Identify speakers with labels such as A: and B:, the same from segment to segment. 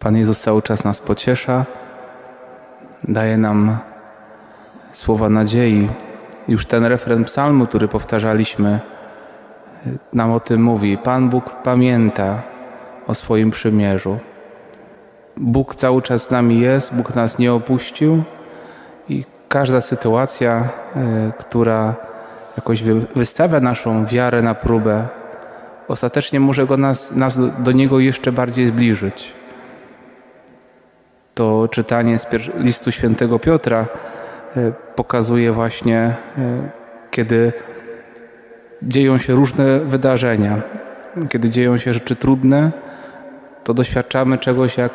A: Pan Jezus cały czas nas pociesza, daje nam słowa nadziei. Już ten refren psalmu, który powtarzaliśmy, nam o tym mówi. Pan Bóg pamięta o swoim przymierzu. Bóg cały czas z nami jest, Bóg nas nie opuścił i każda sytuacja, e, która jakoś wystawia naszą wiarę na próbę, ostatecznie może go nas, nas do Niego jeszcze bardziej zbliżyć. To czytanie z listu świętego Piotra e, pokazuje właśnie, e, kiedy dzieją się różne wydarzenia, kiedy dzieją się rzeczy trudne, to doświadczamy czegoś jak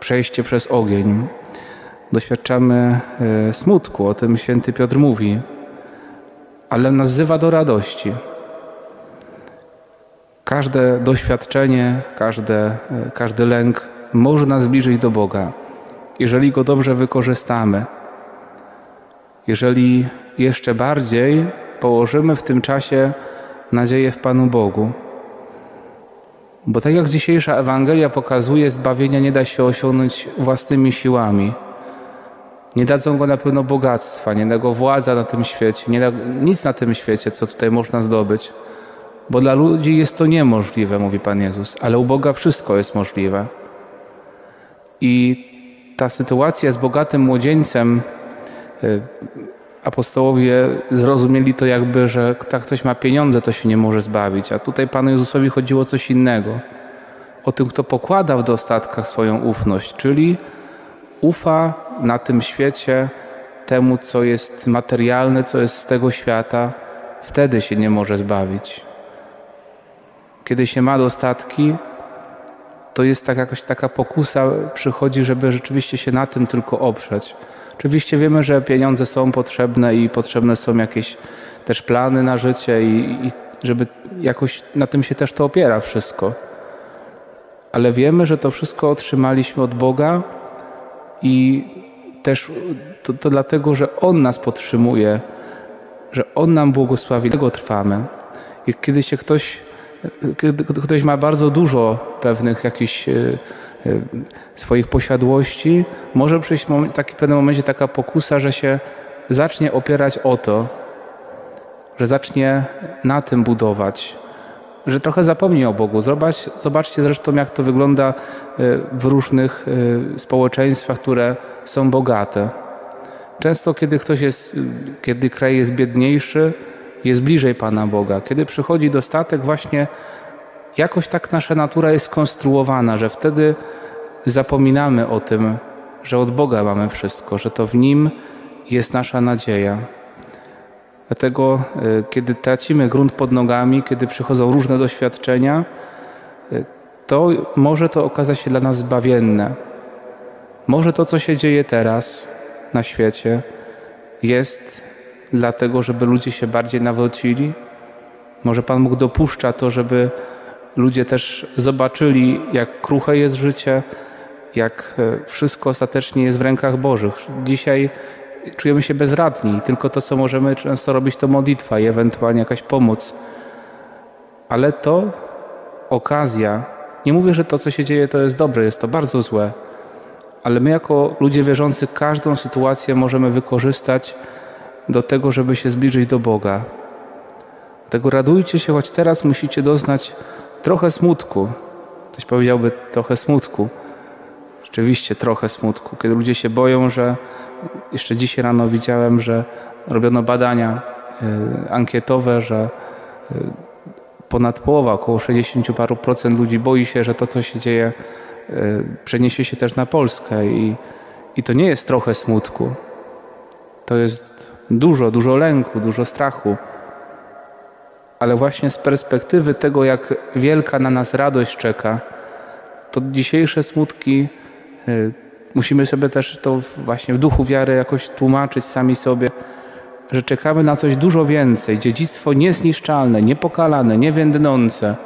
A: przejście przez ogień. Doświadczamy e, smutku, o tym święty Piotr mówi, ale nas wzywa do radości. Każde doświadczenie, każde, e, każdy lęk może nas zbliżyć do Boga, jeżeli go dobrze wykorzystamy. Jeżeli jeszcze bardziej położymy w tym czasie nadzieję w Panu Bogu. Bo tak jak dzisiejsza Ewangelia pokazuje, zbawienia nie da się osiągnąć własnymi siłami. Nie dadzą go na pewno bogactwa, nie da go władza na tym świecie, nie da nic na tym świecie, co tutaj można zdobyć. Bo dla ludzi jest to niemożliwe, mówi Pan Jezus, ale u Boga wszystko jest możliwe. I ta sytuacja z bogatym młodzieńcem y, apostołowie zrozumieli to jakby, że tak ktoś ma pieniądze, to się nie może zbawić. A tutaj Panu Jezusowi chodziło o coś innego. O tym, kto pokłada w dostatkach swoją ufność, czyli ufa na tym świecie temu, co jest materialne, co jest z tego świata, wtedy się nie może zbawić. Kiedy się ma dostatki, to jest tak jakaś taka pokusa przychodzi, żeby rzeczywiście się na tym tylko oprzeć. Oczywiście wiemy, że pieniądze są potrzebne i potrzebne są jakieś też plany na życie i, i żeby jakoś na tym się też to opiera wszystko. Ale wiemy, że to wszystko otrzymaliśmy od Boga i też to, to dlatego, że On nas podtrzymuje, że On nam błogosławi, tego trwamy. I kiedy się ktoś, kiedy ktoś ma bardzo dużo pewnych jakichś e, Y, swoich posiadłości, może przyjść w taki pewnym momencie taka pokusa, że się zacznie opierać o to, że zacznie na tym budować, że trochę zapomni o Bogu. Zobacz, zobaczcie zresztą, jak to wygląda y, w różnych społeczeństwach, które są bogate. Często, kiedy ktoś jest, kiedy kraj jest biedniejszy, jest bliżej Pana Boga. Kiedy przychodzi dostatek, właśnie jakoś tak nasza natura jest skonstruowana, że wtedy zapominamy o tym, że od Boga mamy wszystko, że to w Nim jest nasza nadzieja. Dlatego, e, kiedy tracimy grunt pod nogami, kiedy przychodzą różne doświadczenia, e, to może to okazać się dla nas zbawienne. Może to, co się dzieje teraz na świecie, jest dlatego, żeby ludzie się bardziej nawrócili. Może Pan Bóg dopuszcza to, żeby ludzie też zobaczyli, jak kruche jest życie, jak e, wszystko ostatecznie jest w rękach Bożych. Dzisiaj czujemy się bezradni, tylko to, co możemy często robić, to modlitwa i ewentualnie jakaś pomoc. Ale to okazja. Nie mówię, że to, co się dzieje, to jest dobre, jest to bardzo złe, ale my, jako ludzie wierzący, każdą sytuację możemy wykorzystać do tego, żeby się zbliżyć do Boga. Tego radujcie się, choć teraz musicie doznać trochę smutku. Ktoś powiedziałby trochę smutku. Rzeczywiście trochę smutku, kiedy ludzie się boją, że jeszcze dzisiaj rano widziałem, że robiono badania y, ankietowe, że y, ponad połowa, około 60 paru procent ludzi boi się, że to, co się dzieje, y, przeniesie się też na Polskę. I, I to nie jest trochę smutku. To jest dużo, dużo lęku, dużo strachu ale właśnie z perspektywy tego, jak wielka na nas radość czeka, to dzisiejsze smutki y, musimy sobie też to właśnie w duchu wiary jakoś tłumaczyć sami sobie, że czekamy na coś dużo więcej, dziedzictwo niezniszczalne, niepokalane, niewiędnące.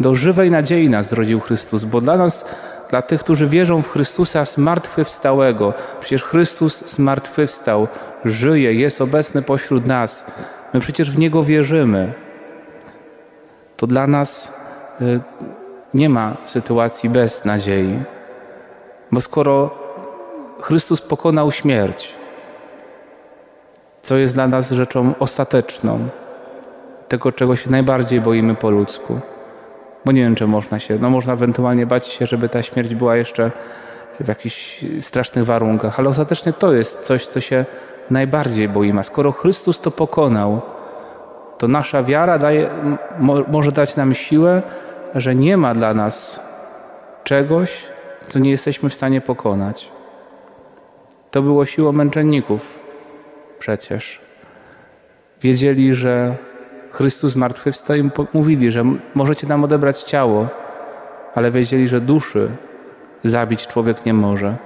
A: Do żywej nadziei nas zrodził Chrystus, bo dla nas, dla tych, którzy wierzą w Chrystusa zmartwychwstałego, przecież Chrystus zmartwychwstał, żyje, jest obecny pośród nas. My przecież w Niego wierzymy to dla nas y, nie ma sytuacji bez nadziei. Bo skoro Chrystus pokonał śmierć, co jest dla nas rzeczą ostateczną, tego czego się najbardziej boimy po ludzku. Bo nie wiem, czy można się, no można ewentualnie bać się, żeby ta śmierć była jeszcze w jakichś strasznych warunkach, ale ostatecznie to jest coś, co się najbardziej boimy. A skoro Chrystus to pokonał, to nasza wiara daje, mo, może dać nam siłę, że nie ma dla nas czegoś, co nie jesteśmy w stanie pokonać. To było siłą męczenników przecież. Wiedzieli, że Chrystus zmartwychwstał i mówili, że możecie nam odebrać ciało, ale wiedzieli, że duszy zabić człowiek nie może.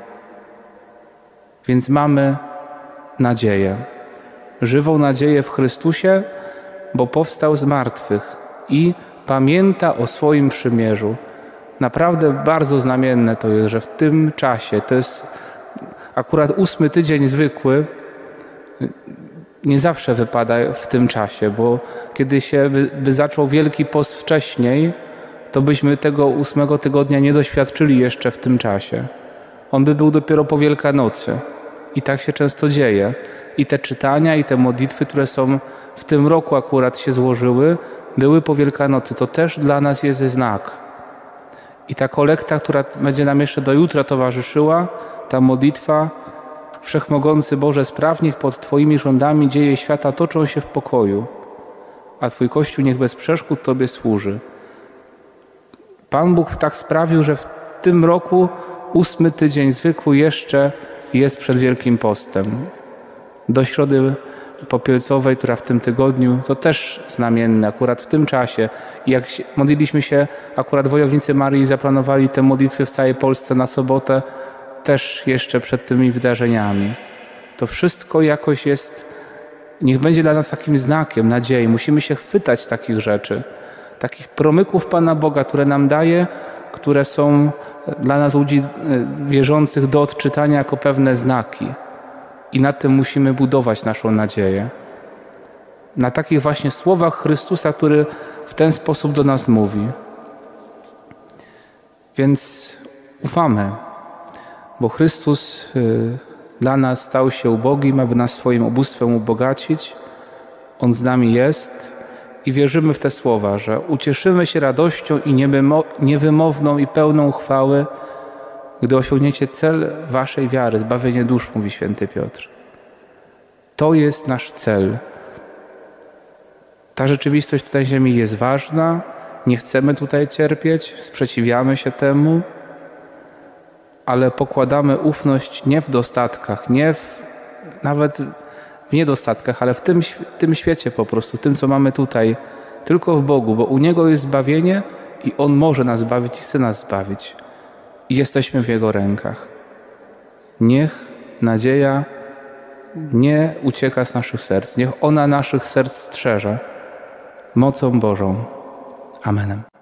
A: Więc mamy nadzieję. Żywą nadzieję w Chrystusie, bo powstał z martwych i pamięta o swoim przymierzu. Naprawdę bardzo znamienne to jest, że w tym czasie, to jest akurat ósmy tydzień zwykły, nie zawsze wypada w tym czasie, bo kiedy się by, by zaczął Wielki Post wcześniej, to byśmy tego ósmego tygodnia nie doświadczyli jeszcze w tym czasie. On by był dopiero po Wielkanocy. I tak się często dzieje. I te czytania, i te modlitwy, które są w tym roku akurat się złożyły, były po Wielkanocy. To też dla nas jest znak. I ta kolekta, która będzie nam jeszcze do jutra towarzyszyła, ta modlitwa, Wszechmogący Boże, spraw niech pod Twoimi rządami dzieje świata toczą się w pokoju, a Twój Kościół niech bez przeszkód Tobie służy. Pan Bóg tak sprawił, że w tym roku ósmy tydzień zwykły jeszcze jest przed Wielkim Postem. Do środy popielcowej, która w tym tygodniu, to też znamienne, akurat w tym czasie. Jak modliliśmy się, akurat wojownicy Marii zaplanowali te modlitwy w całej Polsce na sobotę, też jeszcze przed tymi wydarzeniami. To wszystko jakoś jest, niech będzie dla nas takim znakiem nadziei. Musimy się chwytać takich rzeczy, takich promyków Pana Boga, które nam daje, które są dla nas ludzi e, wierzących do odczytania jako pewne znaki. I na tym musimy budować naszą nadzieję. Na takich właśnie słowach Chrystusa, który w ten sposób do nas mówi. Więc ufamy bo Chrystus y, dla nas stał się ubogim, aby nas swoim ubóstwem ubogacić. On z nami jest i wierzymy w te słowa, że ucieszymy się radością i niewymowną i pełną chwały, gdy osiągniecie cel waszej wiary, zbawienie dusz, mówi święty Piotr. To jest nasz cel. Ta rzeczywistość tutaj ziemi jest ważna, nie chcemy tutaj cierpieć, sprzeciwiamy się temu, ale pokładamy ufność nie w dostatkach, nie w, nawet w niedostatkach, ale w tym, tym świecie po prostu, tym co mamy tutaj, tylko w Bogu, bo u Niego jest zbawienie i On może nas zbawić i chce nas zbawić. I jesteśmy w Jego rękach. Niech nadzieja nie ucieka z naszych serc, niech ona naszych serc strzeże mocą Bożą. Amen.